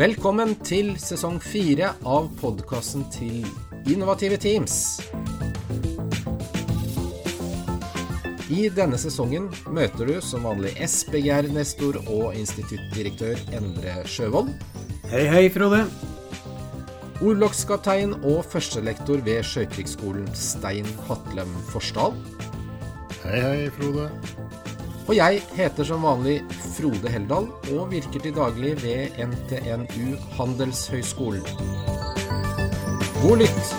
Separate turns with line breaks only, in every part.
Velkommen til sesong fire av podkasten til Innovative Teams. I denne sesongen møter du som vanlig SBGR-nestor og instituttdirektør Endre Sjøvold.
Hei, hei, Frode.
Orlogskaptein og førstelektor ved Sjøkrigsskolen Stein Hatlem Forsdal.
Hei, hei, Frode.
Og jeg heter som vanlig Frode Heldal og virker til daglig ved NTNU Handelshøyskolen. God lytt!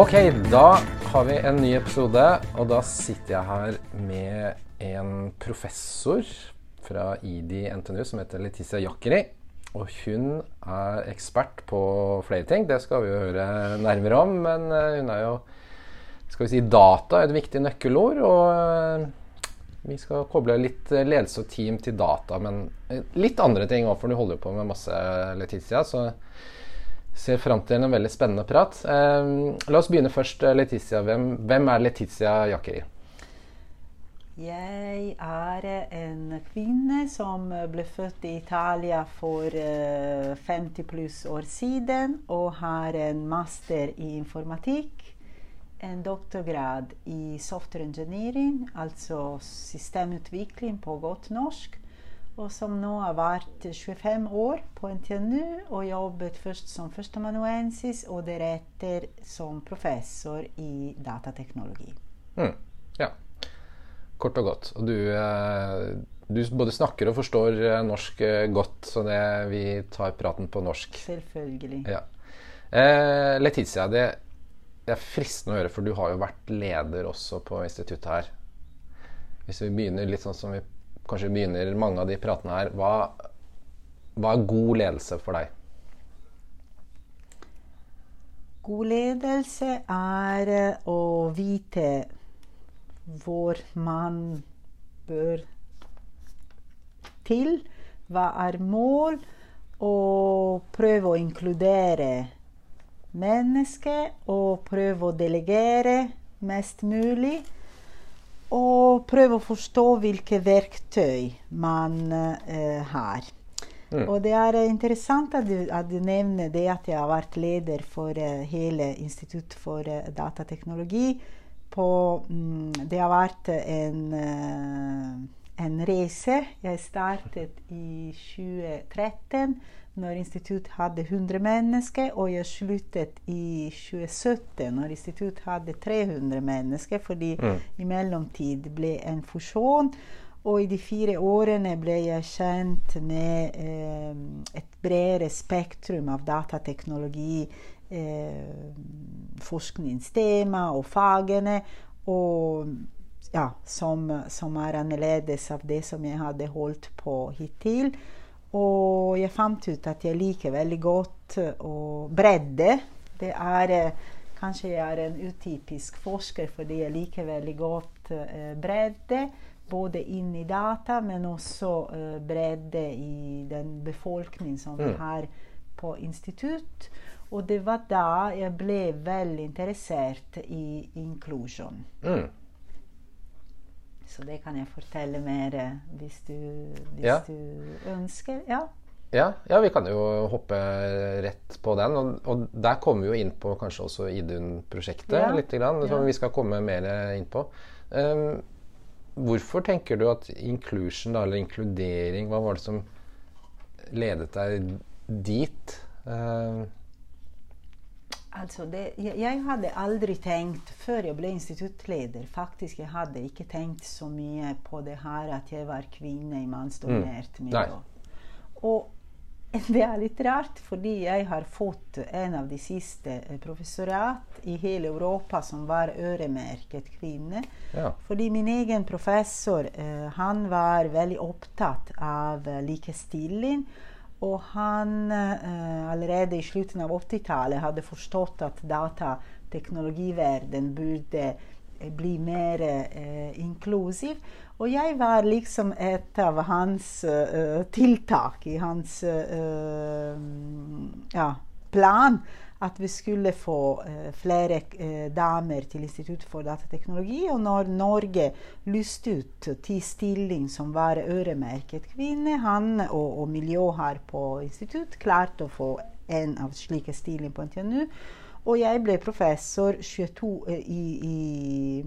Ok, da har vi en ny episode, og da sitter jeg her med en professor fra IDI NTNU som heter Leticia Jakkeri. Og hun er ekspert på flere ting, det skal vi jo høre nærmere om. Men hun er jo skal vi si, data er et viktig nøkkelord. Og vi skal koble litt ledelse og team til data, men litt andre ting òg, for du holder på med masse, Letizia. Så ser fram til en veldig spennende prat. Eh, la oss begynne først, Letizia. Hvem, hvem er Letizia Jakkeri?
Jeg er en kvinne som ble født i Italia for 50 pluss år siden og har en master i informatikk en doktorgrad i software engineering, altså systemutvikling på godt norsk. Og som nå har vært 25 år på NTNU og jobbet først som førsteamanuensis og deretter som professor i datateknologi.
Mm, ja. Kort og godt. Og du, eh, du, både snakker og forstår eh, norsk eh, godt, så det, vi tar praten på norsk.
Selvfølgelig.
Ja. Eh, Letizia, det det er fristende å høre, for du har jo vært leder også på instituttet her. Hvis vi begynner litt sånn som vi kanskje begynner mange av de pratene her, hva, hva er god ledelse for deg?
God ledelse er eh, å vite hvor man bør til. Hva er mål? Og prøve å inkludere menneske og prøve å delegere mest mulig. Og prøve å forstå hvilke verktøy man uh, har. Mm. Og det er interessant at du, at du, nevner det at jeg har vært leder for uh, hele Institutt for uh, datateknologi. På, mm, det har vært en, en reise. Jeg startet i 2013 når instituttet hadde 100 mennesker, og jeg sluttet i 2017 når instituttet hadde 300 mennesker, fordi mm. i mellomtid ble en fusjon. Og i de fire årene ble jeg kjent med eh, et bredere spektrum av datateknologi, eh, forskningstema og fagene, og, ja, som, som er annerledes av det som jeg hadde holdt på hittil. Og jeg fant ut at jeg liker veldig godt å bredde. Det er eh, Kanskje jeg er en utypisk forsker fordi jeg liker veldig godt uh, bredde. Både inn i data, men også uh, bredde i den befolkningen som vi mm. har på institutt. Og det var da jeg ble veldig interessert i inklusjon. Mm. Så det kan jeg fortelle mer eh, hvis du, hvis ja. du ønsker. Ja.
ja. Ja, vi kan jo hoppe rett på den. Og, og der kommer vi jo inn på kanskje også Idun-prosjektet ja. litt, grann, som vi skal komme mer inn på. Um, hvorfor tenker du at inclusion, eller inkludering, hva var det som ledet deg dit? Um,
Altså det, jeg hadde aldri tenkt, før jeg ble instituttleder Faktisk jeg hadde ikke tenkt så mye på det her at jeg var kvinne i mannsdominert mm. miljø. Og det er litt rart, fordi jeg har fått en av de siste eh, professorat i hele Europa som var øremerket kvinner. Ja. Fordi min egen professor eh, han var veldig opptatt av eh, likestilling. Og han eh, allerede i slutten av 80-tallet hadde forstått at datateknologiverden burde eh, bli mer eh, inklusiv. Og jeg var liksom et av hans uh, tiltak i hans uh, ja, plan. At vi skulle få eh, flere eh, damer til Institutt for datateknologi. Og når Norge lyste ut ti stilling som var øremerket kvinner, han og, og miljøet her på institutt klarte å få en av slike stillinger på NTNU. Og jeg ble professor 22, eh, i, i,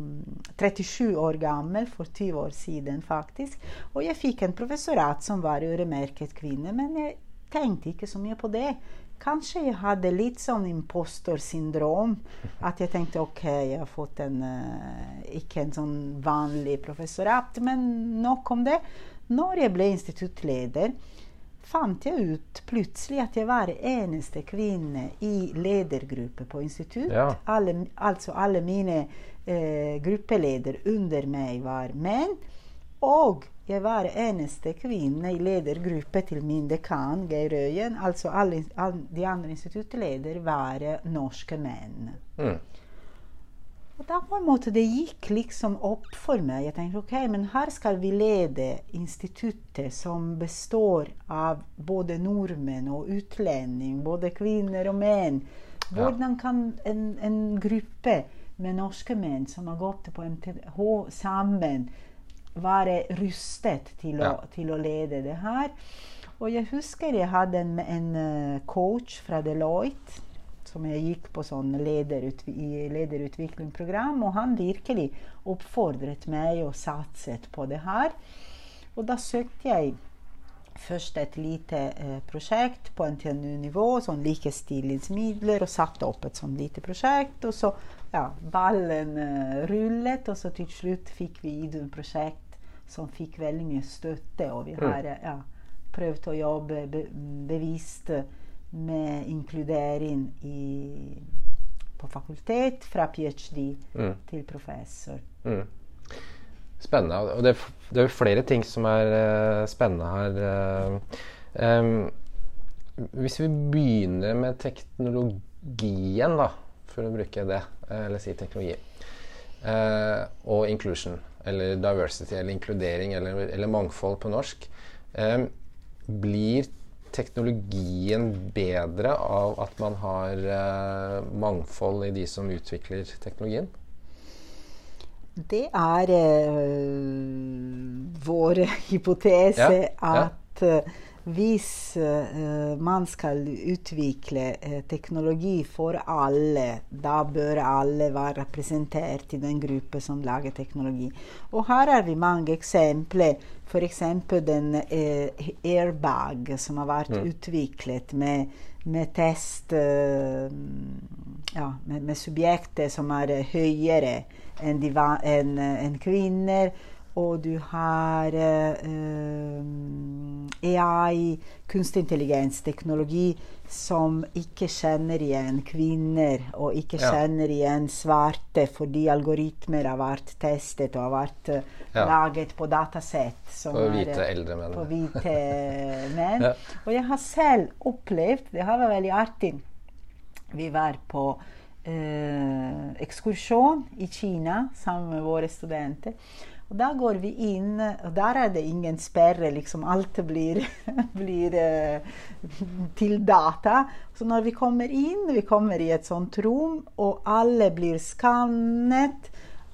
37 år gammel, for 20 år siden faktisk. Og jeg fikk en professorat som var øremerket kvinner, men jeg tenkte ikke så mye på det. Kanskje jeg hadde litt sånn impostorsyndrom. At jeg tenkte OK, jeg har fått en uh, ikke en sånn vanlig professorat, men nok om det. Når jeg ble instituttleder, fant jeg ut plutselig at jeg var eneste kvinne i ledergruppe på institutt.
Ja.
Alle, altså alle mine eh, gruppeledere under meg var menn. Og jeg var eneste kvinne i ledergruppe til min dekan, Geir Øyen. Altså alle, alle de andre instituttledere var norske menn.
Mm.
Og da på en måte det gikk liksom opp for meg. Jeg tenkte ok, men her skal vi lede instituttet som består av både nordmenn og utlending, både kvinner og menn. Hvordan kan en, en gruppe med norske menn som har gått på MTH sammen, være rustet til å,
Ja.
til å lede det her? Og jeg husker jeg hadde en, en eh, coach fra Deloitte som jeg gikk på sånn lederut, i lederutviklingsprogram, og han virkelig oppfordret meg og satset på det her. Og da søkte jeg først et lite eh, prosjekt på NTNU-nivå, sånn likestillingsmidler, og satte opp et sånn lite prosjekt. Og så ja, ballen eh, rullet, og så til slutt fikk vi Idun-prosjekt som fikk veldig mye støtte, og vi har eh, ja, prøvd å jobbe be bevisst med inkludering i, på fakultet, fra ph.d.
Mm.
til professor.
Mm. Spennende. Og det, det er flere ting som er uh, spennende her. Uh, um, hvis vi begynner med teknologien, da, for å bruke det, eh, eller si teknologi, eh, og inclusion, eller diversity, eller inkludering, eller, eller mangfold på norsk, Eh, blir teknologien bedre av at man har eh, mangfold i de som utvikler teknologien?
Det er eh, vår hypotese
Ja, ja.
at eh, hvis uh, man skal utvikle uh, teknologi for alle, da bør alle være representert i den gruppen som lager teknologi. Og her har vi mange eksempler. F.eks. den uh, airbag som har vært utviklet med, med test eh, ja, med, med subjekter som er eh, høyere enn en, en eh, kvinner. Og du har eh, eh, AI, kunstig intelligens, teknologi, som ikke kjenner igjen kvinner, og ikke
Ja.
kjenner igjen svarte, fordi algoritmer har vært testet og har vært eh,
Ja.
laget på datasett. som er,
hvite
er,
eldre menn.
på hvite menn.
Ja.
Og jeg har selv opplevd Det har vært veldig artig. Vi var på eh, ekskursjon i Kina sammen med våre studenter. Og da går vi inn, og der er det ingen sperre. liksom Alt blir, blir eh, til data. Så når vi kommer inn, vi kommer i et sånt rom, og alle blir skannet.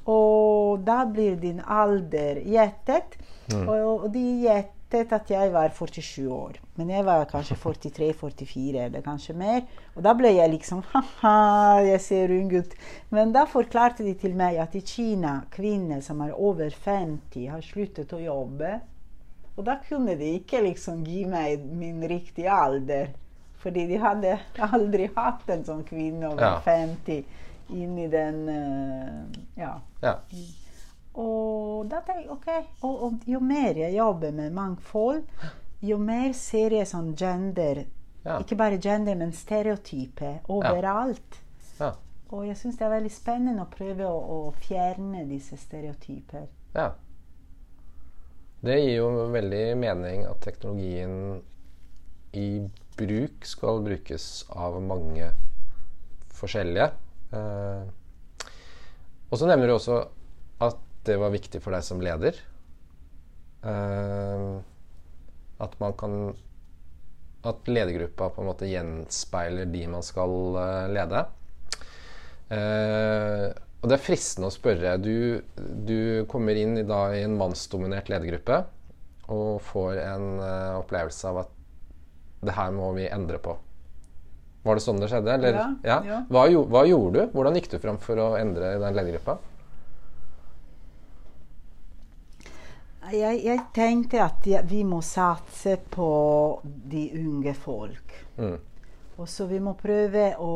Og da blir din alder gjettet. Og, og de gjettet at jeg var 47 år. Men jeg var kanskje 43-44 eller kanskje mer. Og da ble jeg liksom Ha-ha, jeg ser ung ut. Men da forklarte de til meg at i Kina, kvinner som er over 50, har sluttet å jobbe. Og da kunne de ikke liksom gi meg min riktige alder. Fordi de hadde aldri hatt en sånn kvinne over
Ja.
50 inni den uh, Ja.
Ja.
Og da tenker jeg OK. Og, og jo mer jeg jobber med mangfold, jo mer ser jeg sånn gender
Ja.
Ikke bare gender, men stereotyper overalt.
Ja.
Og jeg syns det er veldig spennende å prøve å, å fjerne disse stereotyper.
ja. Det gir jo veldig mening at teknologien i bruk skal brukes av mange forskjellige. Eh, og så nevner du også det var viktig for deg som leder. Uh, at man kan at ledergruppa på en måte gjenspeiler de man skal uh, lede. Uh, og det er fristende å spørre. Du, du kommer inn i, da, i en mannsdominert ledergruppe og får en opplevelse av at det her må vi endre på. Var det sånn det skjedde? Eller?
Ja,
ja.
ja.
Hva, hva, gjorde du? Hvordan gikk du fram for å endre den ledergruppa?
Jeg, jeg, tenkte at vi må satse på de unge folk. Mm. Og så vi må prøve å,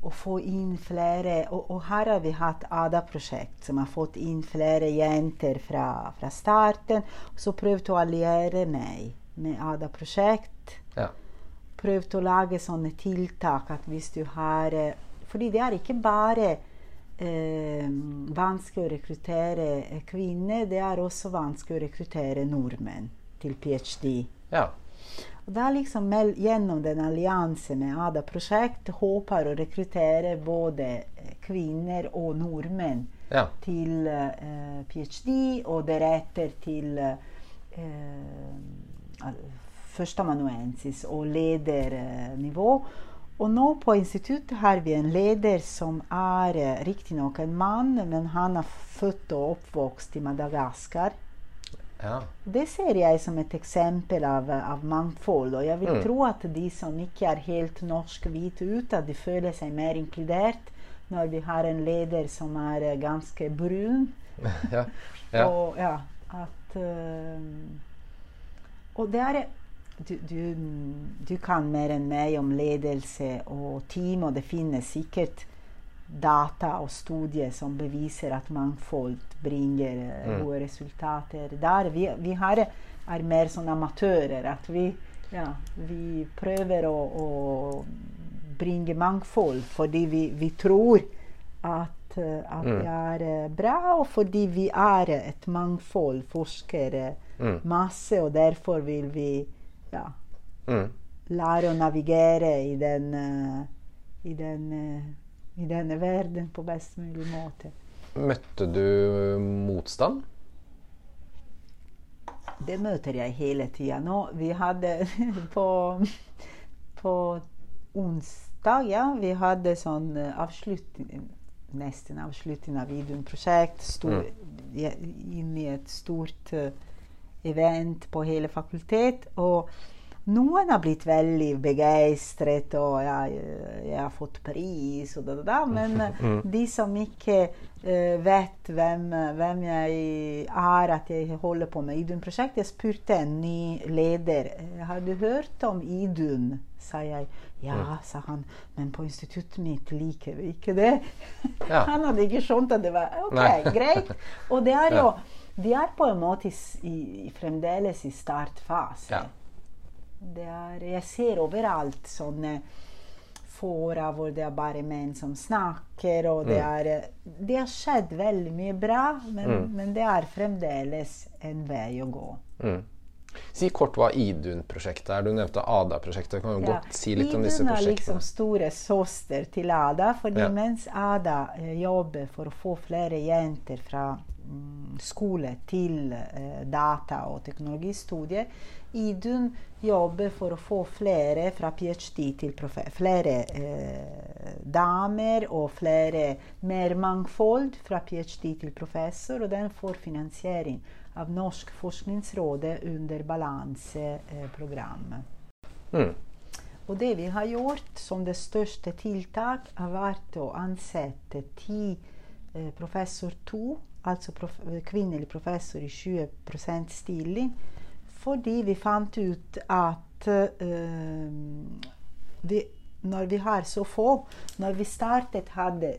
å få inn flere og, og, her har vi hatt ADA-prosjekt som har fått inn flere jenter fra, fra starten. Og så prøvde å alliere meg med ADA-prosjekt. Ja. Prøvde å lage sånne tiltak at hvis du har Fordi det er ikke bare eh, vanskelig å rekruttere kvinner. Det er også vanskelig å rekruttere nordmenn til ph.d.
Ja.
Og da liksom Gjennom den alliansen med ADA-prosjekt håper å rekruttere både kvinner og nordmenn
ja.
til eh, ph.d. og deretter til eh, førsteamanuensis og ledernivå. Og nå på instituttet har vi en leder som er eh, riktignok en mann, men han er født og oppvokst i Madagaskar.
Ja.
Det ser jeg som et eksempel av, av mangfold. Og jeg vil mm. tro at de som ikke er helt norsk-hvite ut, at de føler seg mer inkludert når vi har en leder som er eh, ganske brun.
ja. Ja.
og ja, at uh, Og det er du, du, du, kan mer enn meg om ledelse og team, og det finnes sikkert data og studier som beviser at mangfold bringer eh, mm. gode resultater. Der vi, vi har, er mer sånn amatører. At vi, ja, vi prøver å, å, bringe mangfold fordi vi, vi tror at, eh, at mm. det er eh, bra, og fordi vi er et mangfold forskere mm. masse, og derfor vil vi ja, mm. lære å navigere i den, uh, i, den uh, i denne verden på best mulig måte.
Møtte du motstand?
Det møter jeg hele tida. Nå, vi hadde på, på onsdag, ja, vi hadde sånn eh, avslutning nesten avslutning av Idun-prosjekt. Mm. Inn i et stort uh, event på hele fakultet. Og noen har blitt veldig begeistret, og jeg, jeg, har fått pris, og da, da, da. Men mm. de som ikke uh, vet hvem, hvem, jeg er, at jeg holder på med Idun-prosjektet Jeg spurte en ny leder har du hørt om Idun, sa jeg. Ja, mm. sa han, men på instituttet mitt liker vi ikke det. Ja. han hadde ikke skjønt at det var OK, greit. Og det er jo de er på en måte i, fremdeles i startfase.
Ja.
Er, jeg ser overalt sånne fora hvor det er bare menn som snakker, og det, mm. er, det har skjedd veldig mye bra, men, mm. men, det er fremdeles en vei å gå.
Mm. Si kort hva Idun-prosjektet er. Du nevnte ADA-prosjektet. Kan du ja. godt si litt Idun om disse prosjektene?
Idun er liksom store søster til ADA. fordi ja. mens ADA eh, jobber for å få flere jenter fra skole til eh, data- og teknologistudier. Idun jobber for å få flere fra ph.d. til flere eh, damer og flere mer mangfold fra ph.d. til professor, og den får finansiering av Norsk forskningsrådet under balanseprogrammet.
Mm.
Og det vi har gjort som det største tiltak, har vært å ansette ti eh, professor to altså prof kvinnelig professor i 20 stilling, fordi vi fant ut at uh, vi, når vi har så få Når vi startet, hadde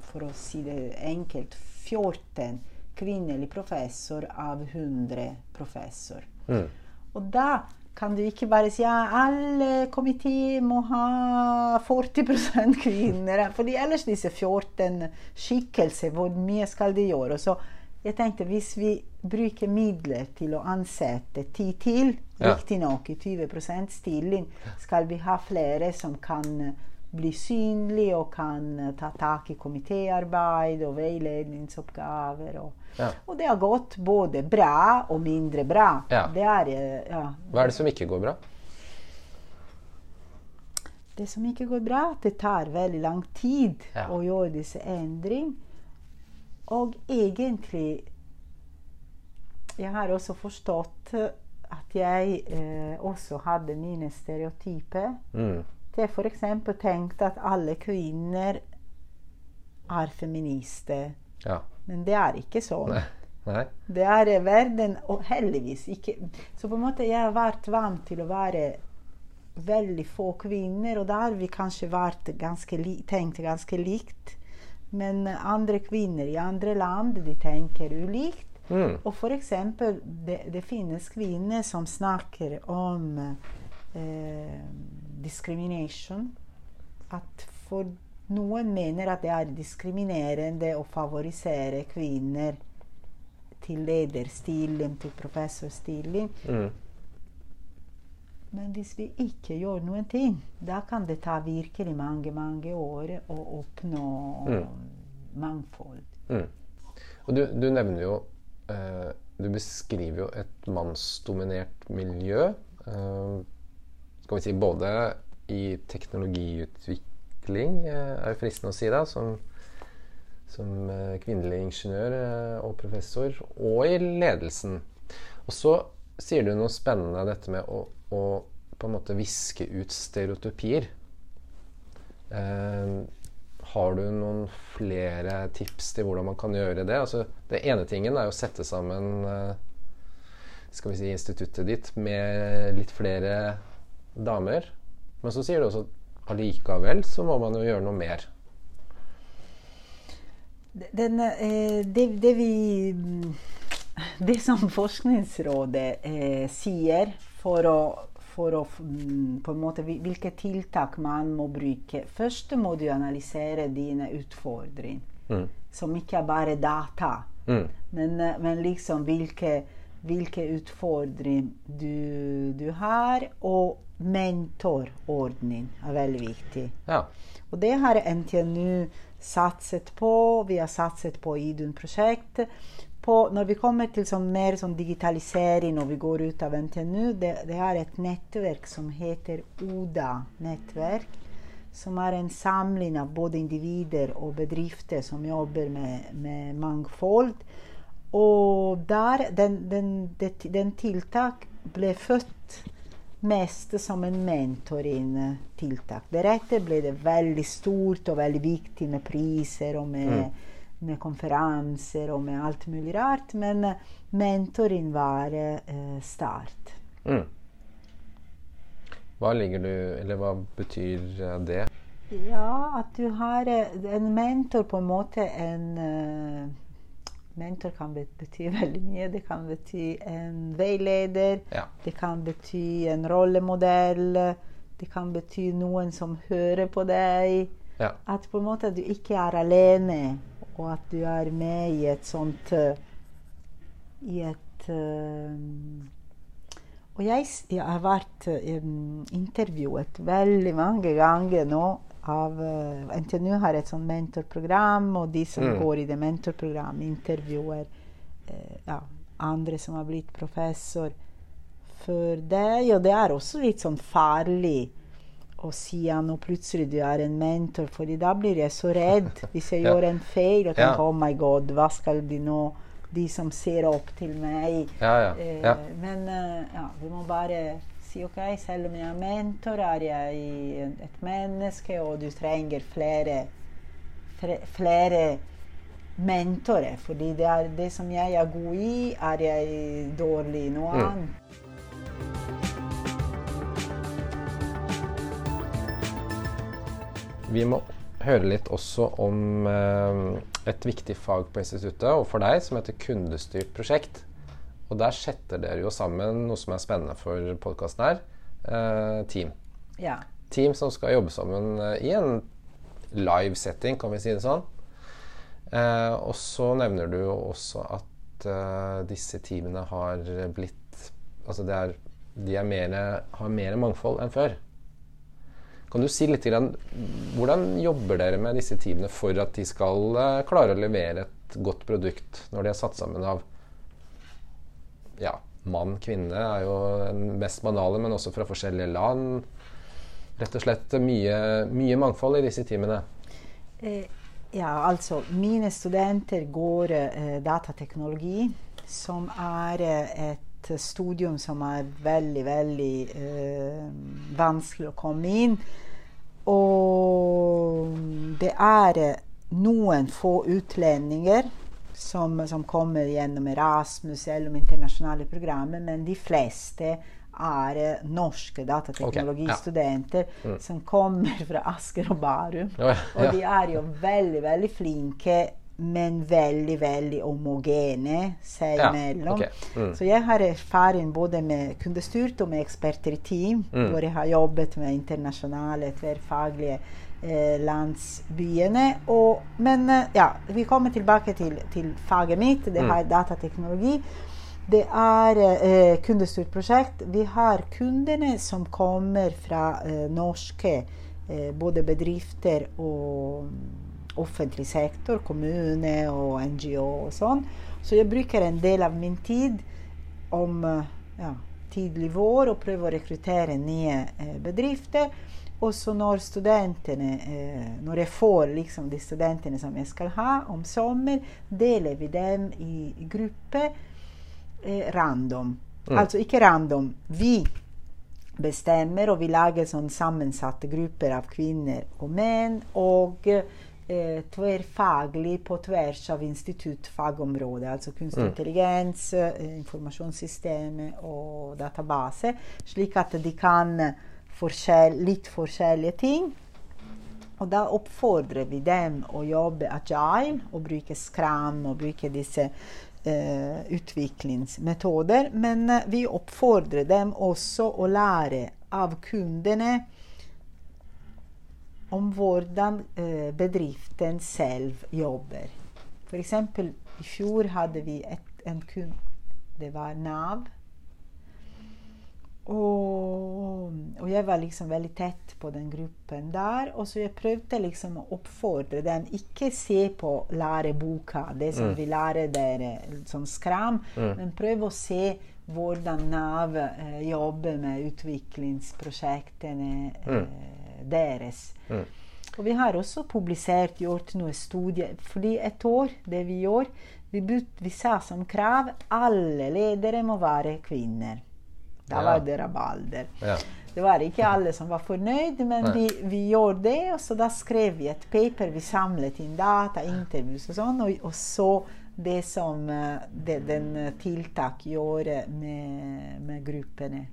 for å si det enkelt 14 kvinnelige professor av 100 professor.
Mm.
Og da kan du ikke bare si ja, alle komiteer må ha 40 kvinner. fordi ellers disse 14 skikkelser, hvor mye skal de gjøre? Så jeg tenkte hvis vi bruker midler til å ansette ti til, ja. riktignok i 20% stilling, skal vi ha flere som kan bli synlig og kan eh, ta tak i komitéarbeid og veiledningsoppgaver. Og,
Ja.
og det har gått både bra og mindre bra.
Ja.
Det er, eh, ja,
Hva er det som ikke går bra?
det som ikke går bra, det tar veldig lang tid å gjøre disse endring. Og egentlig Jeg har også forstått at jeg eh, også hadde mine stereotyper.
Mm.
Jeg f.eks. tenkte at alle kvinner er feminister.
Ja.
Men det er ikke sånn.
Nei. Nei.
Det er verden Og heldigvis ikke Så på en måte jeg har vært vant til å være veldig få kvinner, og da har vi kanskje ganske tenkt ganske likt. Men andre kvinner i andre land de tenker ulikt.
Mm.
Og eksempel, det, det finnes kvinner som snakker om eh, discrimination. At for noen mener at det er diskriminerende å favorisere kvinner til lederstilling, til professorstilling.
Mm.
Men hvis vi ikke gjør noen ting, da kan det ta virkelig mange, mange år å oppnå mangfold.
Mm. Og du, du nevner jo eh, Du beskriver jo et mannsdominert miljø. Eh, skal vi si både i teknologiutvikling, eh, er det fristende å si da, som, som eh, kvinnelig ingeniør eh, og professor, og i ledelsen. Og så sier du noe spennende, dette med å, å på en måte viske ut stereotypier. Eh, har du noen flere tips til hvordan man kan gjøre det? Altså, det ene tingen er å sette sammen eh, skal vi si, instituttet ditt med litt flere damer. Men så sier du også at allikevel så må man jo gjøre noe mer.
Den, eh, det, det, vi Det som Forskningsrådet eh, sier for å, for å mm, på en måte, Hvilke tiltak man må bruke. Først må du analysere dine utfordringer,
Mm.
som ikke er bare data.
Mm.
Men, eh, men liksom hvilke, hvilke utfordringer du, du har. Og mentorordning er veldig viktig.
Ja.
Og det har NTNU satset på. Vi har satset på Idun-prosjektet. Når vi kommer til sånn mer sånn digitalisering og vi går ut av NTNU, det, det er et nettverk som heter ODA-nettverk. Som er en samling av både individer og bedrifter som jobber med, med mangfold. Og der, den, den, det, den tiltak ble født mest som en mentoring-tiltak. Deretter ble det veldig stort og veldig viktig med priser og med, med konferanser og med alt mulig rart. Men eh, mentoring var eh, start.
Mm. Hva ligger du Eller hva betyr eh, det?
Ja, at du har eh, en mentor på en måte en eh, Mentor kan bety veldig mye. Det kan bety en veileder.
Ja.
Det kan bety en rollemodell. Det kan bety noen som hører på deg.
Ja.
At på en måte du ikke er alene, og at du er med i et sånt eh, I et eh, Og jeg, jeg har vært um, intervjuet veldig mange ganger nå av uh, NTNU har et sånt mentorprogram, og de som
Mm.
går i det mentorprogrammet, intervjuer uh, ja, andre som har blitt professor før deg. Og det er også litt sånn farlig å si at nå plutselig du er en mentor, for da blir jeg så redd hvis jeg
Ja.
gjør en feil og tenker
Ja.
oh my god, hva skal de nå, de som ser opp til meg.
Ja, ja.
Eh. Men eh, ja, vi må bare si ok, selv om jeg er mentor, er jeg et menneske, og du trenger flere, flere mentorer. Fordi det, er det som jeg er god i, er jeg dårlig i noe
Mm.
annet.
Vi må høre litt også om eh, et viktig fag på instituttet, og for deg, som heter kundestyrt prosjekt. Og der setter dere jo sammen noe som er spennende for podkasten her. Eh, team.
Ja.
Team som skal jobbe sammen eh, i en live setting, kan vi si det sånn. Eh, og så nevner du jo også at eh, disse teamene har blitt Altså det er, de er mere, har mer mangfold enn før. Kan du si litt grann, Hvordan jobber dere med disse teamene for at de skal eh, klare å levere et godt produkt når de er satt sammen av ja, mann, kvinne er jo den mest banale, men også fra forskjellige land. Rett og slett mye, mye mangfold i disse timene.
Eh, ja, altså Mine studenter går eh, datateknologi, som er eh, et studium som er veldig, veldig eh, vanskelig å komme inn. Og det er eh, noen få utlendinger som, som, kommer gjennom Erasmus eller internasjonale programmer, men de fleste er eh, norske datateknologistudenter okay, ja. mm. som kommer fra Asker og Barum. Oh, ja. Og de er jo veldig, veldig flinke, men veldig, veldig homogene seg imellom. Okay. Mm. Så jeg har erfaring både med kundestyrt og med eksperter i team, mm. hvor jeg har jobbet med internasjonale, tverrfaglige landsbyene. Og, men eh, ja, vi kommer tilbake til, til faget mitt. Det er datateknologi. Det er eh, kundestyrt prosjekt. Vi har kundene som kommer fra eh, norske eh, både bedrifter og offentlig sektor, kommune og NGO og sånn. Så jeg bruker en del av min tid om eh, ja, tidlig vår og prøver å rekruttere nye eh, bedrifter. Og så når studentene eh, Når jeg får liksom de studentene som jeg skal ha om sommer, deler vi dem i, gruppe grupper eh, random. Mm. Altså ikke random. Vi bestemmer, og vi lager sånn sammensatte grupper av kvinner og menn. Og eh, tverrfaglig på tvers av instituttfagområdet. Altså kunstig mm. intelligens, eh, informasjonssystemet og database. Slik at de kan forskjell, litt forskjellige ting. Og da oppfordrer vi dem å jobbe agile og bruke skram og bruke disse eh, utviklingsmetoder. Men eh, vi oppfordrer dem også å lære av kundene om hvordan eh, bedriften selv jobber. F.eks. i fjor hadde vi et, en kunde Det var Nav og, og, jeg var liksom veldig tett på den gruppen der. Og så jeg prøvde liksom å oppfordre dem ikke se på læreboka, det som mm. vi lærer dere som skram, mm. men prøv å se hvordan Nav eh, jobber med utviklingsprosjektene mm. eh, deres. Mm. Og vi har også publisert, gjort noen studier. Fordi et år, det vi gjør, vi, vi sa som krav alle ledere må være kvinner. Da var det rabalder. Det var ikke alle som var fornøyd, men vi, vi, gjorde det. Og så da skrev vi et paper. Vi samlet inn data, intervjuer og sånn. Og, og, så det som eh, det, den tiltak gjorde med, med gruppene.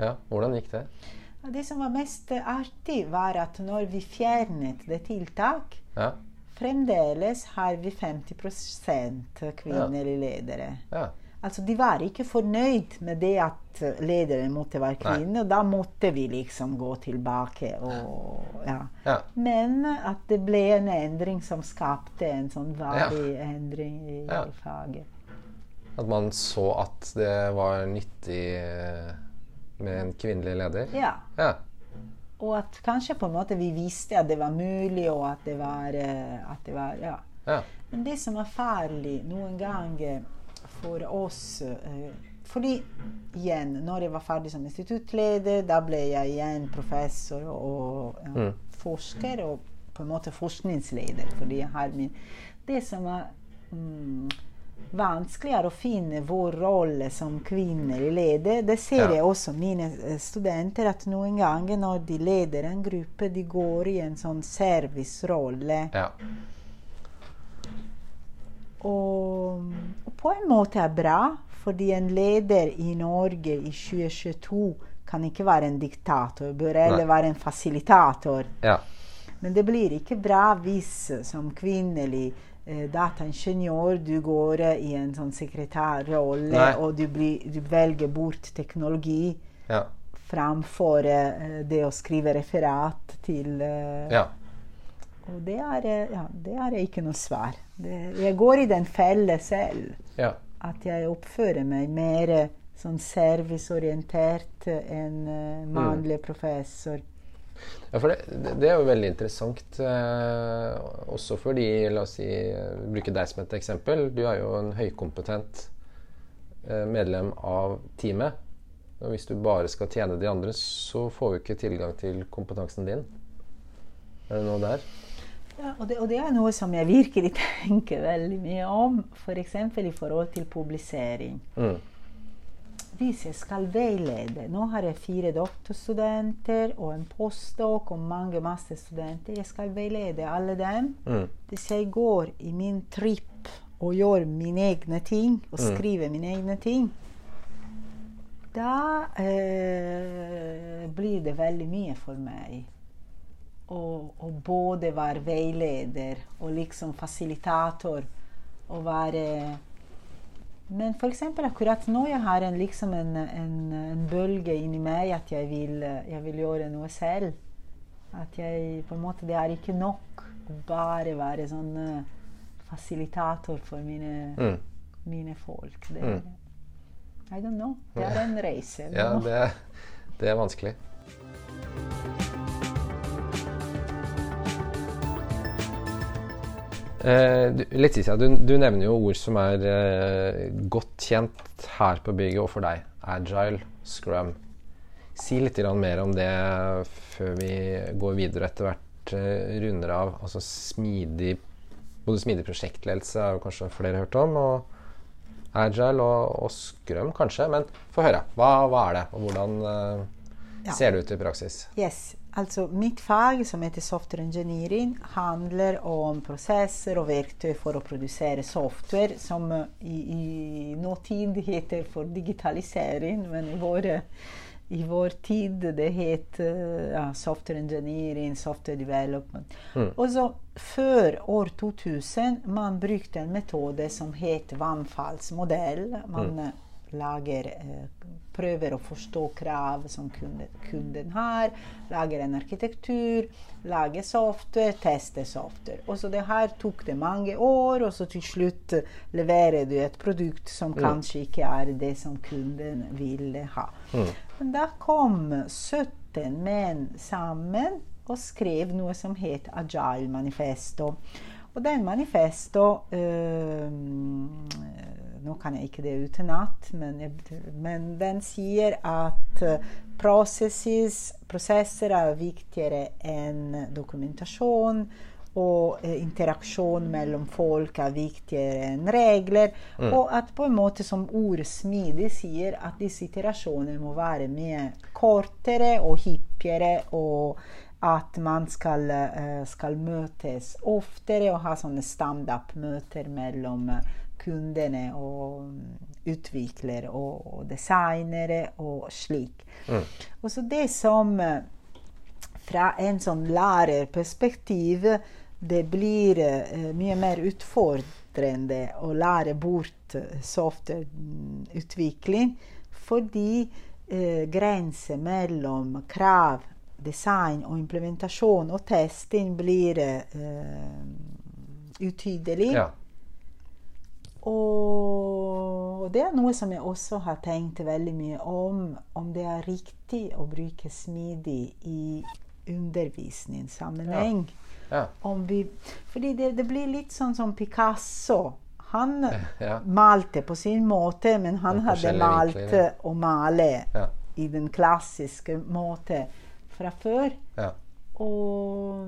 Ja, hvordan gikk det?
Det som var mest artig, var at når vi fjernet det tiltak ja. Fremdeles har vi 50 kvinnelige ledere. Ja. Altså, de var ikke fornøyd med det at lederen måtte være kvinne. Og da måtte vi liksom gå tilbake. Og, ja. Ja. Men at det ble en endring som skapte en sånn varig ja. endring i, i, faget.
At man så at det var nyttig eh, med en kvinnelig leder?
Ja. Og at kanskje på en måte vi visste at det var mulig, og at det var, eh, at det var ja. Men det som er farlig noen ganger for oss eh, fordi igjen, når jeg var ferdig som instituttleder, da ble jeg igjen professor og ja, mm. forsker. Og på en måte forskningsleder. fordi jeg har min Det som er mm, vanskeligere å finne vår rolle som kvinner i leder, det ser ja. jeg også mine eh, studenter, at noen ganger når de leder en gruppe, de går i en sånn servicerolle. Ja. Og, og, på en måte er bra, fordi en leder i Norge i 2022 kan ikke være en diktator, bør heller være en fasilitator. Ja. Men det blir ikke bra hvis som kvinnelig eh, dataingeniør du går i en sånn sekretærrolle og du, blir, du, velger bort teknologi ja. framfor eh, det å skrive referat til eh, ja. Og det er, eh, ja, det er ikke noe svar. Det, jeg går i den felle selv. Ja. At jeg oppfører meg mer sånn serviceorientert enn uh, mannlig mm. professor.
Ja, for det, det, det er jo veldig interessant. Eh, også fordi, la oss si, bruke deg som et eksempel. Du er jo en høykompetent eh, medlem av teamet. Og hvis du bare skal tjene de andre, så får vi ikke tilgang til kompetansen din. Er det noe der?
Ja, og det, og det er noe som jeg virkelig tenker veldig mye om. F.eks. For i forhold til publisering.
Mm.
Hvis jeg skal veilede Nå har jeg fire doktorstudenter og en postdok og mange masterstudenter. Jeg skal veilede alle dem.
Mm.
Hvis jeg går i min tripp og gjør mine egne ting, og
Mm.
skriver mine egne ting, da eh, blir det veldig mye for meg. Å å både være veileder og liksom fasilitator og være Men f.eks. akkurat nå jeg har en, liksom en, en, en bølge inni meg at jeg vil, jeg vil gjøre noe selv. At jeg på en måte Det er ikke nok å bare være sånn eh, fasilitator for mine,
Mm.
mine folk. Det,
Mm.
I don't know. Det er en reise.
Ja, det, det er vanskelig. Eh, du- Letizia, du, du nevner jo ord som er eh, godt kjent her på bygget og for deg. Agile, scrum. Si litt mer om det før vi går videre og etter hvert eh, runder av. Altså smidig Både smidig prosjektledelse har kanskje flere hørt om. og Agile og, og scrum kanskje. Men få høre. Hva, hva er det, og hvordan eh,
Ja.
ser det ut i praksis?
Yes, altså mitt fag som heter software engineering handler om prosesser og verktøy for å produsere software som i, i nåtid heter for digitalisering, men i vår, i vår tid det het eh, ja, software engineering, software development.
Mm.
Og så før år 2000 man brukte en metode som het vannfallsmodell. Man eh, lager eh, prøver å forstå krav som kunden, har, lager en arkitektur, lager software, tester software. Og så det her tok det mange år, og så til slutt leverer du et produkt som kanskje ikke er det som kunden ville ha. Men da kom 17 menn sammen og skrev noe som het Agile Manifesto. Og den manifesto eh, Nå kan jeg ikke det utenat, men, men den sier at eh, processes, prosesser er viktigere enn dokumentasjon. Og eh, interaksjon mellom folk er viktigere enn regler. Og at på en måte som ordet smidig sier, at disse iterasjonene må være mye kortere og hyppigere. og at man skal, eh, skal møtes oftere og ha sånne stand-up-møter mellom kundene og mm, utviklere og, designere og slik. Og så det som eh, fra en sånn lærerperspektiv det blir uh, mye mer utfordrende å lære bort eh, softwareutvikling fordi uh, grenser mellom krav, design og implementasjon og testing blir uh, utydelig.
Ja.
Og det er noe som jeg også har tenkt veldig mye om. Om det er riktig å bruke smidig i undervisningssammenheng.
Ja.
Ja. vi, fordi det, det blir litt sånn som Picasso. Han
Ja.
malte på sin måte, men han hadde malt
vinkler,
å male i den klassiske måte fra før.
ja.
Og,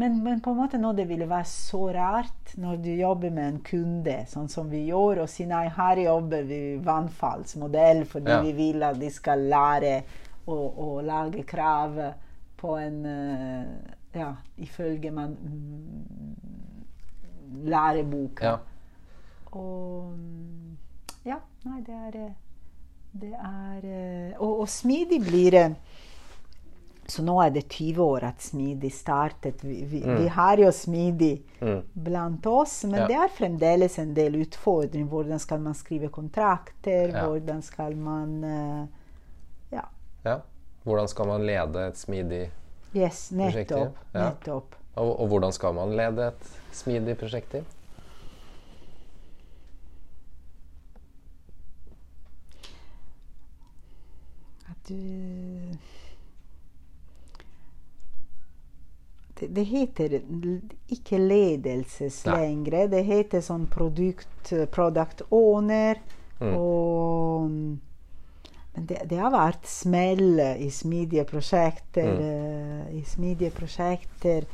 men, men på en måte nå det ville være så rart når du jobber med en kunde, sånn som vi gjør, og si nei, her jobber vi vannfallsmodell fordi
Ja.
vi vil at de skal lære å, å lage krav på en eh, Ja, ifølge man mm, læreboka.
ja.
Og mm, Ja, nei, det er eh, Det er eh, Og, og smidig blir det Så nå er det 20 år at smidig startet. Vi, vi, vi har jo smidig
Mm.
blant oss, men
Ja.
det er fremdeles en del utfordringer. Hvordan skal man skrive kontrakter?
Ja.
Hvordan skal man uh, Ja.
ja. Hvordan skal man lede et smidig
Yes, nettopp.
ja.
nettopp.
og, og hvordan skal man lede et smidig prosjektteam?
At du det, heter ikke ledelses
Nei.
lenger. Det heter sånn produkt, product owner.
Mm.
Og Men det, det har vært smell i smidige prosjekter.
Mm.
eh, I smidige prosjekter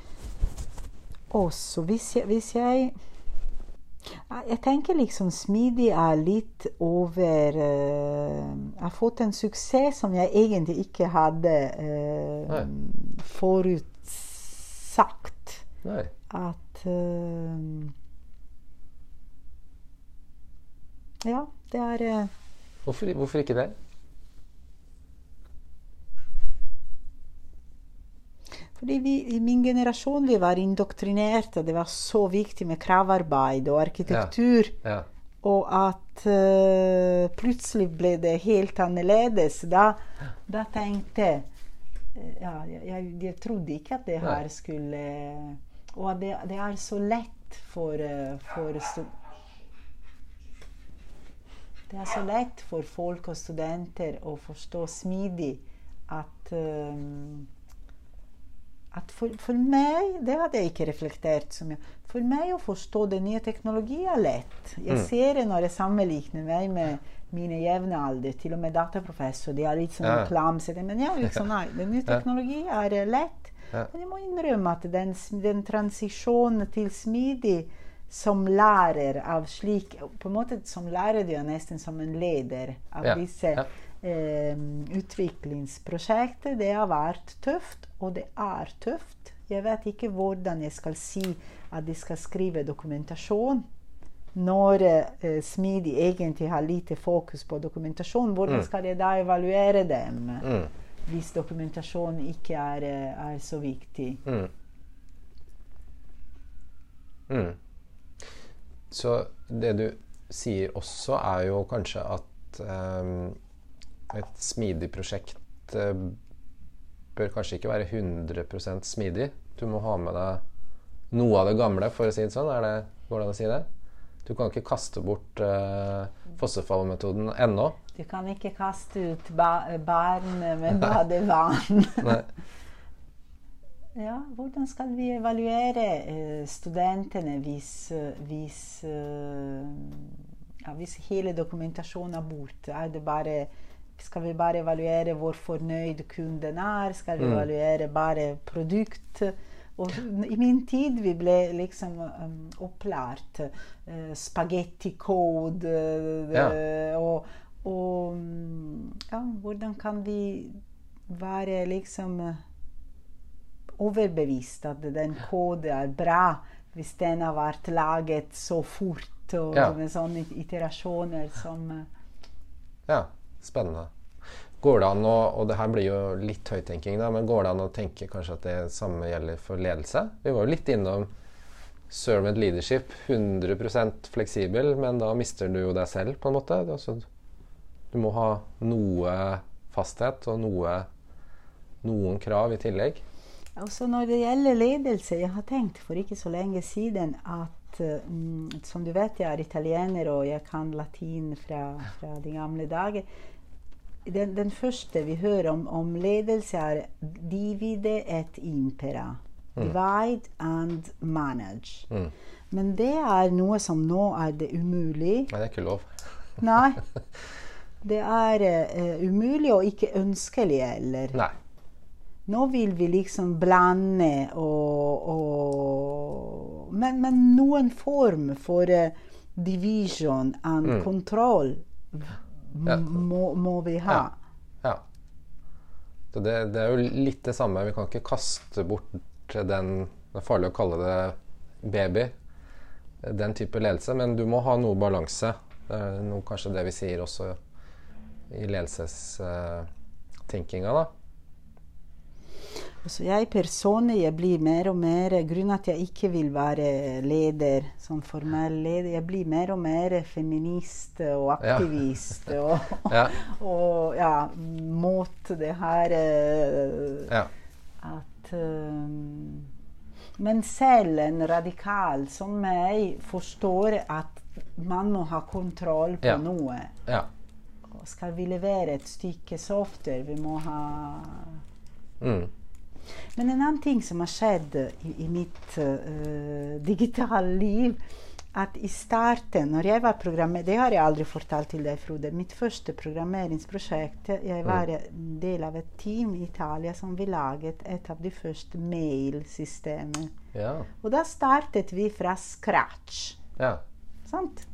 også. Hvis jeg, hvis jeg Jeg tenker liksom smidig er litt over uh, Jeg har fått en suksess som jeg egentlig ikke hadde uh,
Nei.
Forutsagt.
Nei.
At uh, Ja, det er uh,
Hvorfor, hvorfor ikke det?
Fordi vi, i min generasjon vi var indoktrinerte. Det var så viktig med kravarbeid og arkitektur.
Ja.
Og at uh, plutselig ble det helt annerledes. Da, da tenkte jeg ja, jeg, jeg, trodde ikke at det her skulle Og at det, det er så lett for, eh, for Det er så lett for folk og studenter å forstå smidig at eh, at for, for meg Det hadde jeg ikke reflektert så mye. For meg å forstå den nye teknologien er lett. Jeg
Mm.
ser det når jeg sammenligner meg med mine jevnalder, til og med dataprofessor. De er litt sånn
Ja.
klamsete. Men ja, liksom, nei, den nye teknologien er eh, lett. Men jeg må innrømme at den, den transisjonen til smidig som lærer av slik På en måte som lærer du er nesten som en leder av disse
ja.
Eh, utviklingsprosjekter. Det har vært tøft, og det er tøft. Jeg vet ikke hvordan jeg skal si at de skal skrive dokumentasjon. Når eh, Smidig egentlig har lite fokus på dokumentasjon, hvordan
Mm.
skal jeg da evaluere dem?
Mm.
Hvis dokumentasjon ikke er, eh, er så viktig.
Mm. Mm. Så det du sier også, er jo kanskje at ehm, et smidig prosjekt eh, bør kanskje ikke være 100% smidig. Du må ha med deg noe av det gamle, for å si det sånn. Er det, går det an å si det? Du kan ikke kaste bort uh, fossefallmetoden ennå.
Du kan ikke kaste ut ba barn med badevann. Ja, hvordan skal vi evaluere uh, studentene hvis, hvis, uh, ja, hvis hele dokumentasjonen er borte? Er det bare, skal vi bare evaluere hvor fornøyd kunden er? Skal vi
Mm.
evaluere bare produkt? Og I min tid vi ble liksom um, opplært uh, spagetti-code
Ja.
og, og mm, ja, hvordan kan vi være liksom eh, overbevist at den koden er bra hvis den har vært laget så fort og
Ja.
med sånne iterasjoner som eh,
Ja, spennende. Går det an å, og det her blir jo litt høyttenking, da, men går det an å tenke kanskje at det samme gjelder for ledelse? Vi var jo litt innom servant leadership, 100% fleksibel, men da mister du jo deg selv, på en måte. Altså, du må ha noe fasthet og noe, noen krav i tillegg.
Også når det gjelder ledelse, jeg har tenkt for ikke så lenge siden at mm, Som du vet, jeg er italiener, og jeg kan latin fra, fra de gamle dager. Den, den første vi hører om, om ledelse, er 'divide et impera'. Divide and manage.
Mm.
Men det er noe som nå er det umulig.
Nei, det er ikke lov.
Nei. Det er uh, umulig og ikke ønskelig heller.
Nei.
Nå vil vi liksom blande og, og men, men noen form for uh, division and
Mm.
kontroll
Ja.
Må, må vi ha.
Ja. Så det, det er jo litt det samme. Vi kan ikke kaste bort den Det er farlig å kalle det baby. Den type ledelse. Men du må ha noe balanse. Det er noe, kanskje det vi sier også i ledelsestenkinga, da.
Så jeg personlig jeg blir mer og mer Grunnen at jeg ikke vil være leder, sånn formell leder Jeg blir mer og mer feminist og
Ja.
aktivist. og,
Ja.
og ja, mot det her uh,
Ja.
at eh, Men selv en radikal som meg forstår at man må ha kontroll på
Ja.
noe.
ja.
Skal vi levere et stykke software, vi må ha
Mm.
Men en annen ting som har skjedd i, i mitt uh, digitale liv, at i starten, når jeg var programmer... Det har jeg aldri fortalt til deg, Frode. Mitt første programmeringsprosjekt Jeg var del av et team i Italia som vi laget et av de første mailsystemene.
Ja.
Og da startet vi fra scratch.
ja.
Sant?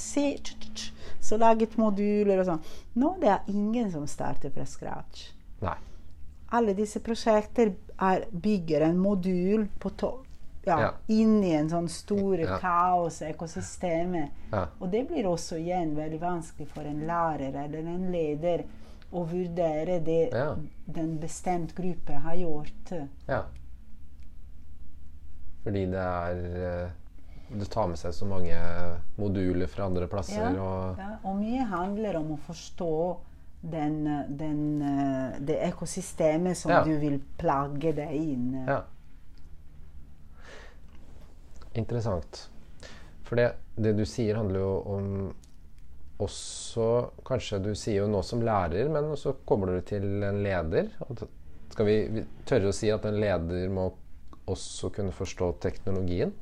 Se, tj, tj, tj. Så laget moduler og sånn. Nå det er ingen som starter fra scratch.
Nei.
Alle disse prosjekter er, bygger en modul på to ja,
Ja.
inn i en sånn store
Ja.
kaos, ekosystemet.
Ja.
Og det blir også igjen veldig vanskelig for en lærer eller en leder å vurdere det
Ja.
den bestemt gruppe har gjort.
ja. Fordi det er eh, Det tar med seg så mange moduler fra andre plasser og
Ja, og mye handler om å forstå den, den, eh, det ekosystemet som
Ja.
du vil plage deg inn.
Ja. Interessant. For det, det du sier, handler jo om også Kanskje du sier jo nå som lærer, men så kommer du til en leder. Skal vi, vi tørre å si at en leder må også kunne forstå teknologien?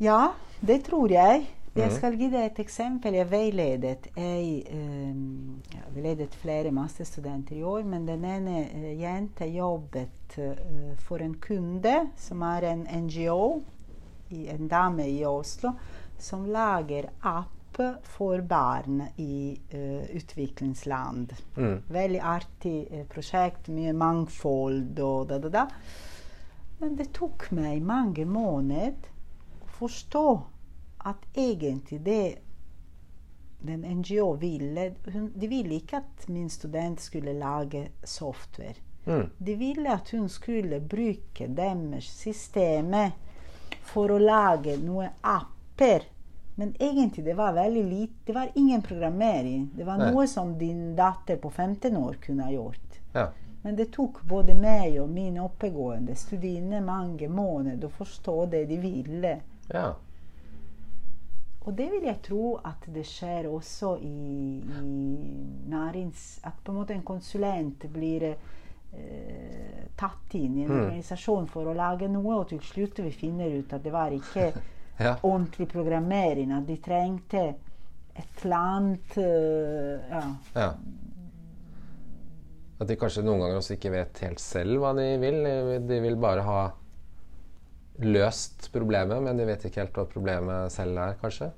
Ja, det tror jeg. Jeg
Mhm.
skal gi deg et eksempel. Jeg veiledet jeg, um, ja, veiledet flere masterstudenter i år, men den ene uh, jenta jobbet uh, for en kunde som er en NGO, i, en dame i Oslo, som lager app for barn i uh, utviklingsland.
Mm.
Veldig artig prosjekt, mye mangfold og da, da, da. Men det tok meg mange måneder å forstå at egentlig det den NGO ville hun, De ville ikke at min student skulle lage software.
Mm.
De ville at hun skulle bruke deres systemet for å lage noen apper. Men egentlig det var veldig lite. Det var ingen programmering. Det var
Nei.
noe som din datter på 15 år kunne ha gjort.
Ja.
Men det tok både meg og mine oppegående studiene mange måneder å forstå det de ville.
ja.
Og det vil jeg tro at det skjer også i, i nærings... At på en måte en konsulent blir eh, tatt inn i en
Mm.
organisasjon for å lage noe, og til slutt vi finner ut at det var ikke
ja.
ordentlig programmering. At de trengte et eller annet eh, ja.
ja. At de kanskje noen ganger også ikke vet helt selv hva de vil. De vil bare ha løst problemet, men de vet ikke helt hva problemet selv er, kanskje.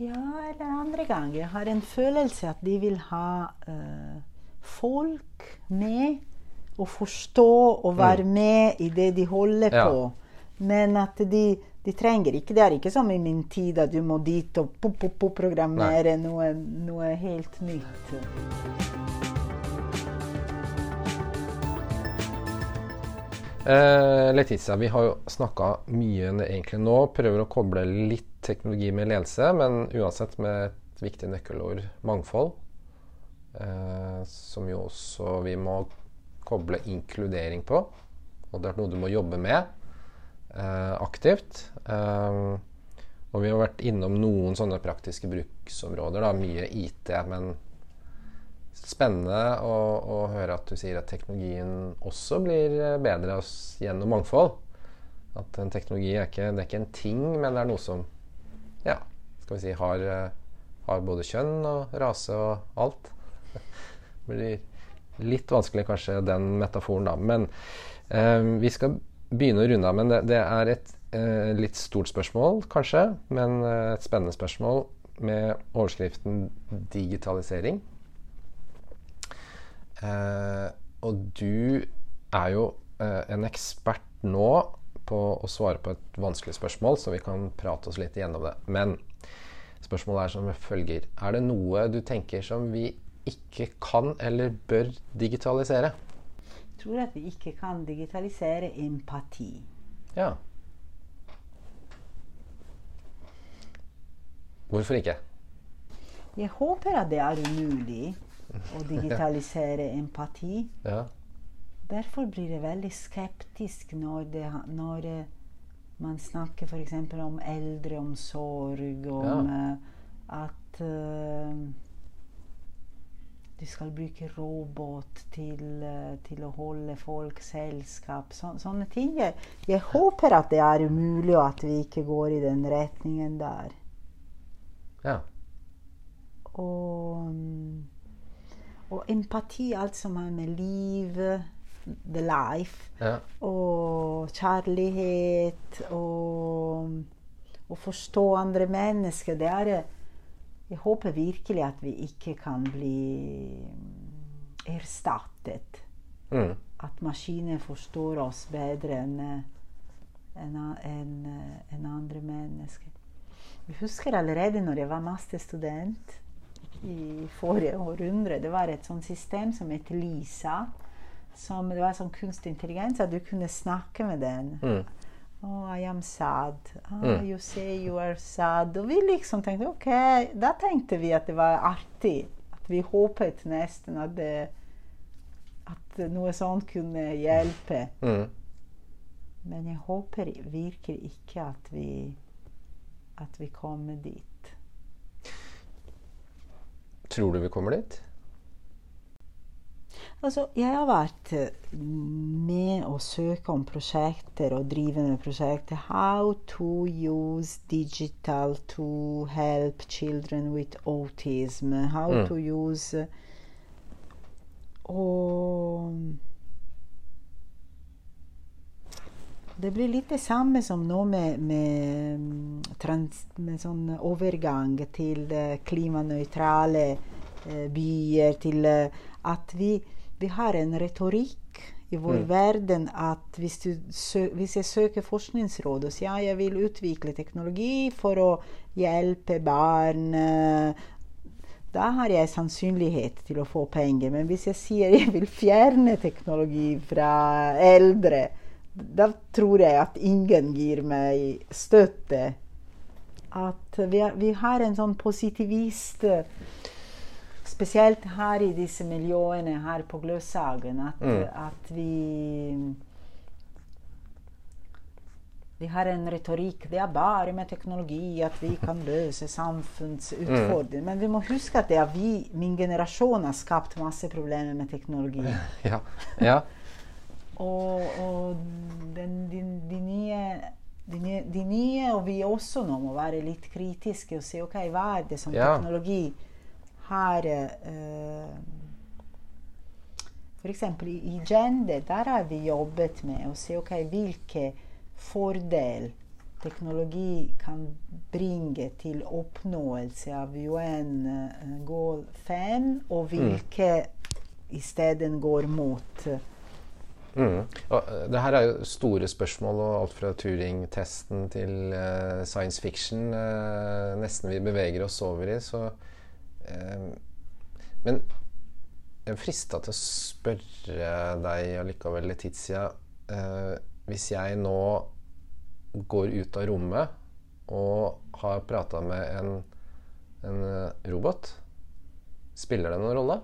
Ja, eller andre ganger. Jeg har en følelse at de vil ha uh, folk med og forstå og være med i det de holder
Mm. Ja.
på. Men at de, de trenger ikke Det er ikke som i min tid at du må dit og pop, pop, pop, programmere noe, noe helt nytt.
Eh, Letizia, vi har jo snakka mye egentlig nå. Prøver å koble litt teknologi med ledelse, men uansett med et viktig nøkkelord mangfold. Eh, som jo også vi må koble inkludering på. Og det er noe du må jobbe med eh, aktivt. Og vi har vært innom noen sånne praktiske bruksområder. Da. Mye IT, men spennende å, å høre at du sier at teknologien også blir eh, bedre gjennom mangfold. At en teknologi er ikke, det er ikke en ting, men det er noe som ja, skal vi si har, eh, har både kjønn og rase og alt. Det blir litt vanskelig kanskje den metaforen, da. Men eh, vi skal begynne å runde av. Men det, det er et eh, litt stort spørsmål, kanskje, men eh, et spennende spørsmål med overskriften 'digitalisering'. Eh, og du er jo eh, en ekspert nå på å svare på et vanskelig spørsmål, så vi kan prate oss litt igjennom det. Men spørsmålet er som følger Er det noe du tenker som vi ikke kan eller bør digitalisere?
Jeg tror at vi ikke kan digitalisere empati.
Ja. Hvorfor ikke?
Jeg håper at det er umulig å digitalisere empati.
Ja.
Derfor blir jeg veldig skeptisk når, det, når eh, man snakker f.eks. om eldreomsorg, om
Ja.
eh, at uh, du skal bruke robot til, til å holde folk selskap. Så, sånne ting. Jeg, håper at det er umulig, og at vi ikke går i den retningen der.
Ja.
Og, mm, og empati, alt som har med liv, the life,
ja.
og kjærlighet og å forstå andre mennesker, det er Jeg håper virkelig at vi ikke kan bli erstattet.
Mm.
At maskiner forstår oss bedre enn enn en, en andre mennesker. Jeg husker allerede når jeg var masterstudent i forrige århundre. Det var et sånt system som het Lisa. Som, det var sånn kunstig intelligens, at du kunne snakke med den.
Mm.
Oh, I am sad.
Oh.
You say you are sad. Og vi liksom tenkte OK, da tenkte vi at det var artig. At vi håpet nesten at, det, at noe sånt kunne hjelpe.
Mm.
Men jeg håper virkelig ikke at vi, at vi kommer dit.
Tror du vi kommer dit?
Altså, jeg har vært eh, med å søke om prosjekter og drive med prosjekter. How to use digital to help children with autism. How
Mm.
to use eh, Og Det blir litt det samme som nå med, med, mm, trans, med sånn overgang til eh, klimanøytrale eh, byer, til eh, at vi, vi har en retorikk i vår
Mm.
verden at hvis, du sø, hvis jeg søker forskningsråd og sier ja, jeg vil utvikle teknologi for å hjelpe barn da har jeg sannsynlighet til å få penger. Men hvis jeg sier jeg vil fjerne teknologi fra eldre, da tror jeg at ingen gir meg støtte. At vi, har- vi har en sånn positivist Spesielt her i disse miljøene her på Gløshagen, At,
Mm.
at vi vi har en retorikk. Det er bare med teknologi at vi kan løse samfunnsutfordringer. Men vi må huske at det er vi, min generasjon, har skapt masse problemer med teknologi.
Ja. ja.
Og, og den, de, de, nye, de, de nye, og vi også nå, må være litt kritiske og si OK, hva er det som
Ja.
teknologi har uh, F.eks. i, i gender, der har vi jobbet med å se OK, hvilke fordel teknologi kan bringe til oppnåelse av UN-goal 5, og hvilke i stedet går mot eh,
Mm. Eh, det her er jo store spørsmål, og alt fra Turing-testen til uh, science fiction uh, nesten vi beveger oss over i. Så uh, Men jeg er frista til å spørre deg allikevel, Letizia. Eh, hvis jeg nå går ut av rommet og har prata med en, en robot, spiller det noen rolle?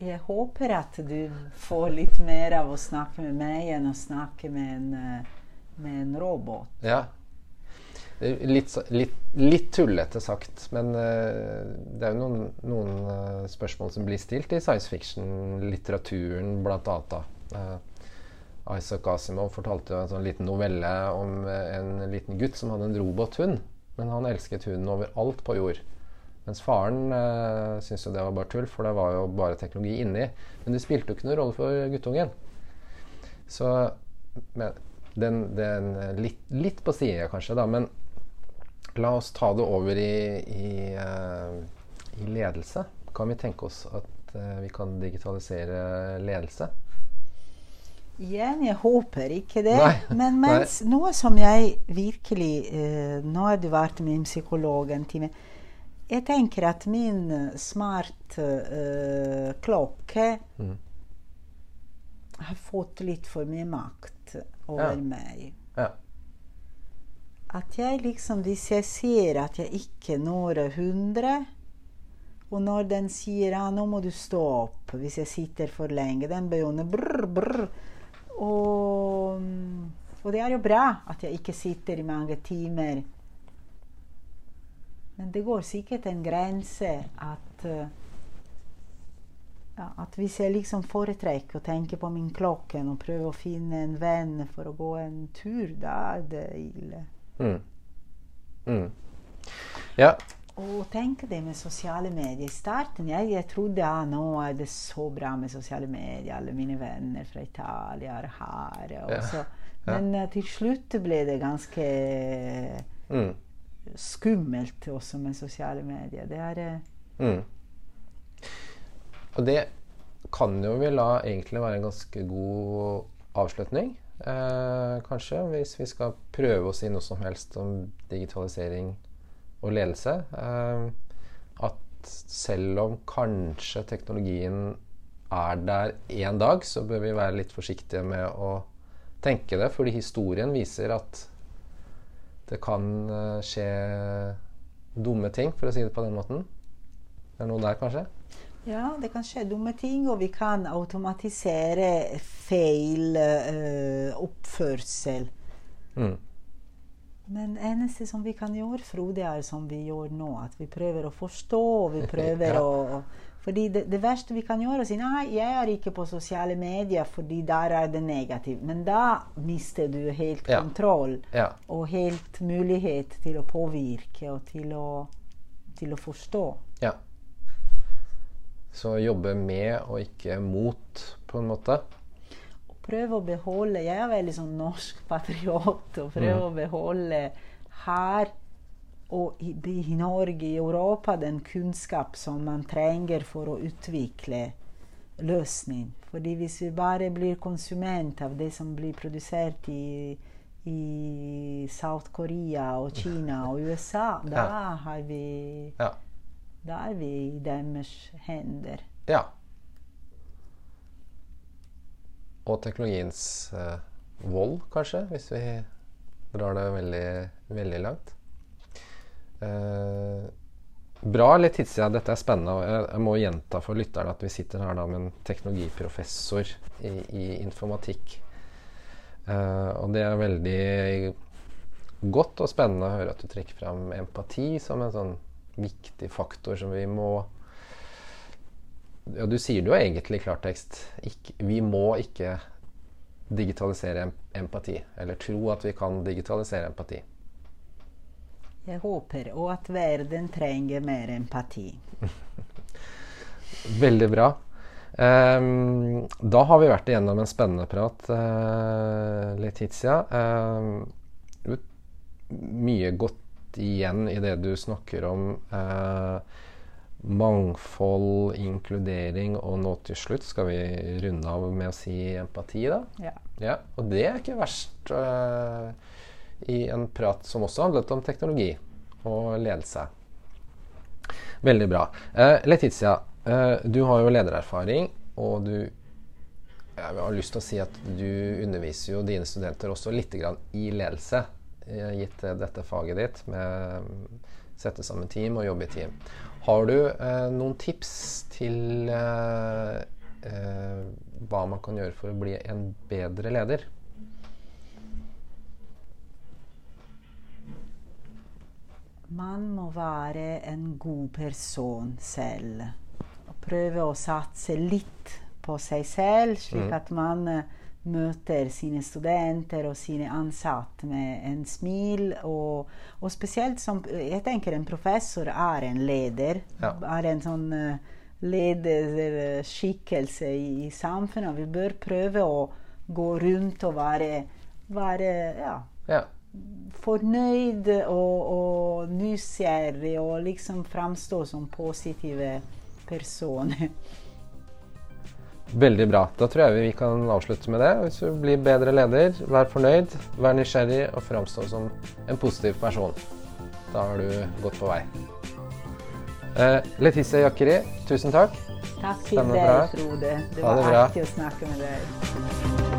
Jeg håper at du får litt mer av å snakke med meg enn å snakke med en, eh, med en robot.
Ja. Litt, litt, litt tullete sagt, men eh, det er jo noen, noen eh, spørsmål som blir stilt i science fiction-litteraturen, blant annet. Isaac Asimov fortalte jo en sånn liten novelle om en liten gutt som hadde en robothund. Men han elsket hunden overalt på jord. Mens faren eh, syntes jo det var bare tull, for det var jo bare teknologi inni. Men det spilte jo ikke noen rolle for guttungen. Så men, den, den litt, litt på sida, kanskje, da. Men la oss ta det over i, i, eh, i ledelse. Kan vi tenke oss at eh, vi kan digitalisere ledelse?
Igjen, jeg håper ikke det.
Nei,
Men mens noe som jeg virkelig eh, Nå har du vært min psykolog en time. Jeg tenker at min smartklokke smart eh,
Mm.
har fått litt for mye makt over
Ja.
meg.
Ja.
At jeg liksom, hvis jeg ser at jeg ikke når 100 Og når den sier ja, 'nå må du stå opp' hvis jeg sitter for lenge, den begynner brr, brr. Og, og det er jo bra at jeg ikke sitter i mange timer Men det går sikkert en grense at eh, At hvis jeg liksom foretrekker å tenke på min klokke og prøve å finne en venn for å gå en tur, da er det ille.
Mm. Mm. Ja.
Og tenk det med sosiale medier. I starten jeg, jeg trodde ja, nå er det så bra med sosiale medier. Alle mine venner fra Italia er her.
Ja.
så.
Ja.
Men eh, til slutt ble det ganske
Mm.
Skummelt også med sosiale medier. Det er eh,
Mm. Og det kan jo vi la egentlig være en ganske god avslutning. Eh, kanskje, hvis vi skal prøve å si noe som helst om digitalisering og ledelse. Eh, at selv om kanskje teknologien er der en dag, så bør vi være litt forsiktige med å tenke det. Fordi historien viser at det kan eh, skje dumme ting, for å si det på den måten. Det er noe der, kanskje?
Ja, det kan skje dumme ting, og vi kan automatisere feil uh, oppførsel.
Mm.
Men eneste som vi kan gjøre, Frode, er som vi gjør nå. At vi prøver å forstå. og vi prøver
Ja.
å... Fordi det, det verste vi kan gjøre, er å si nei, jeg er ikke på sosiale medier fordi der er det negativt. Men da mister du helt
Ja.
kontroll
Ja.
og helt mulighet til å påvirke og til å, til å forstå.
ja. Så jobbe med og ikke mot, på en måte.
Og prøve å beholde Jeg er veldig sånn norsk patriot og prøve å beholde her og i, i Norge, i Europa, den kunnskap som man trenger for å utvikle løsning. Fordi hvis vi bare blir konsument av det som blir produsert i, i South Korea og Kina og USA, da,
Ja.
har vi,
Ja.
da er vi i deres hender.
ja. Og teknologiens eh, vold, kanskje, hvis vi drar det veldig, veldig langt. Eh, bra, tidssida, Dette er spennende. og jeg må gjenta for lytterne at vi sitter her da med en teknologiprofessor i, i informatikk. Eh, og det er veldig godt og spennende å høre at du trekker fram empati som en sånn viktig faktor som vi må Ja, du sier det jo egentlig i klartekst. Ikke, vi må ikke digitalisere empati. Eller tro at vi kan digitalisere empati.
Jeg håper, og at verden trenger mer empati.
Veldig bra. Um, da har vi vært igjennom en spennende prat, uh, Letizia. Ehm, mye godt igjen i det du snakker om uh, mangfold, inkludering, og nå til slutt skal vi runde av med å si empati, da.
Ja.
Ja, og det er ikke verst eh, i en prat som også handlet om teknologi og ledelse. Veldig bra. Eh, Letizia, eh, du har jo ledererfaring, og du jeg har lyst til å si at du underviser jo dine studenter også litt i ledelse, eh, gitt eh, dette faget ditt med å sette sammen team og jobbe i team. Har du eh, noen tips til eh, hva man kan gjøre for å bli en bedre leder?
Man må være en god person selv. Og prøve å satse litt på seg selv, slik
Mm.
at man eh, møter sine studenter og sine ansatte med en smil. Og, og spesielt som Jeg tenker en professor er en leder.
Ja.
Er en sånn eh, lederskikkelse i, i samfunnet. Vi bør prøve å gå rundt og være, være ja,
Ja.
Fornøyd og, og nysgjerrig og liksom framstå som positive personer.
Veldig bra. Da tror jeg vi kan avslutte med det. Hvis du blir bedre leder, vær fornøyd, vær nysgjerrig og framstå som en positiv person. Da har du gått på vei. Uh, Letizia Jakkeri, tusen takk.
Takk til deg. Frode. Det var artig å snakke med deg.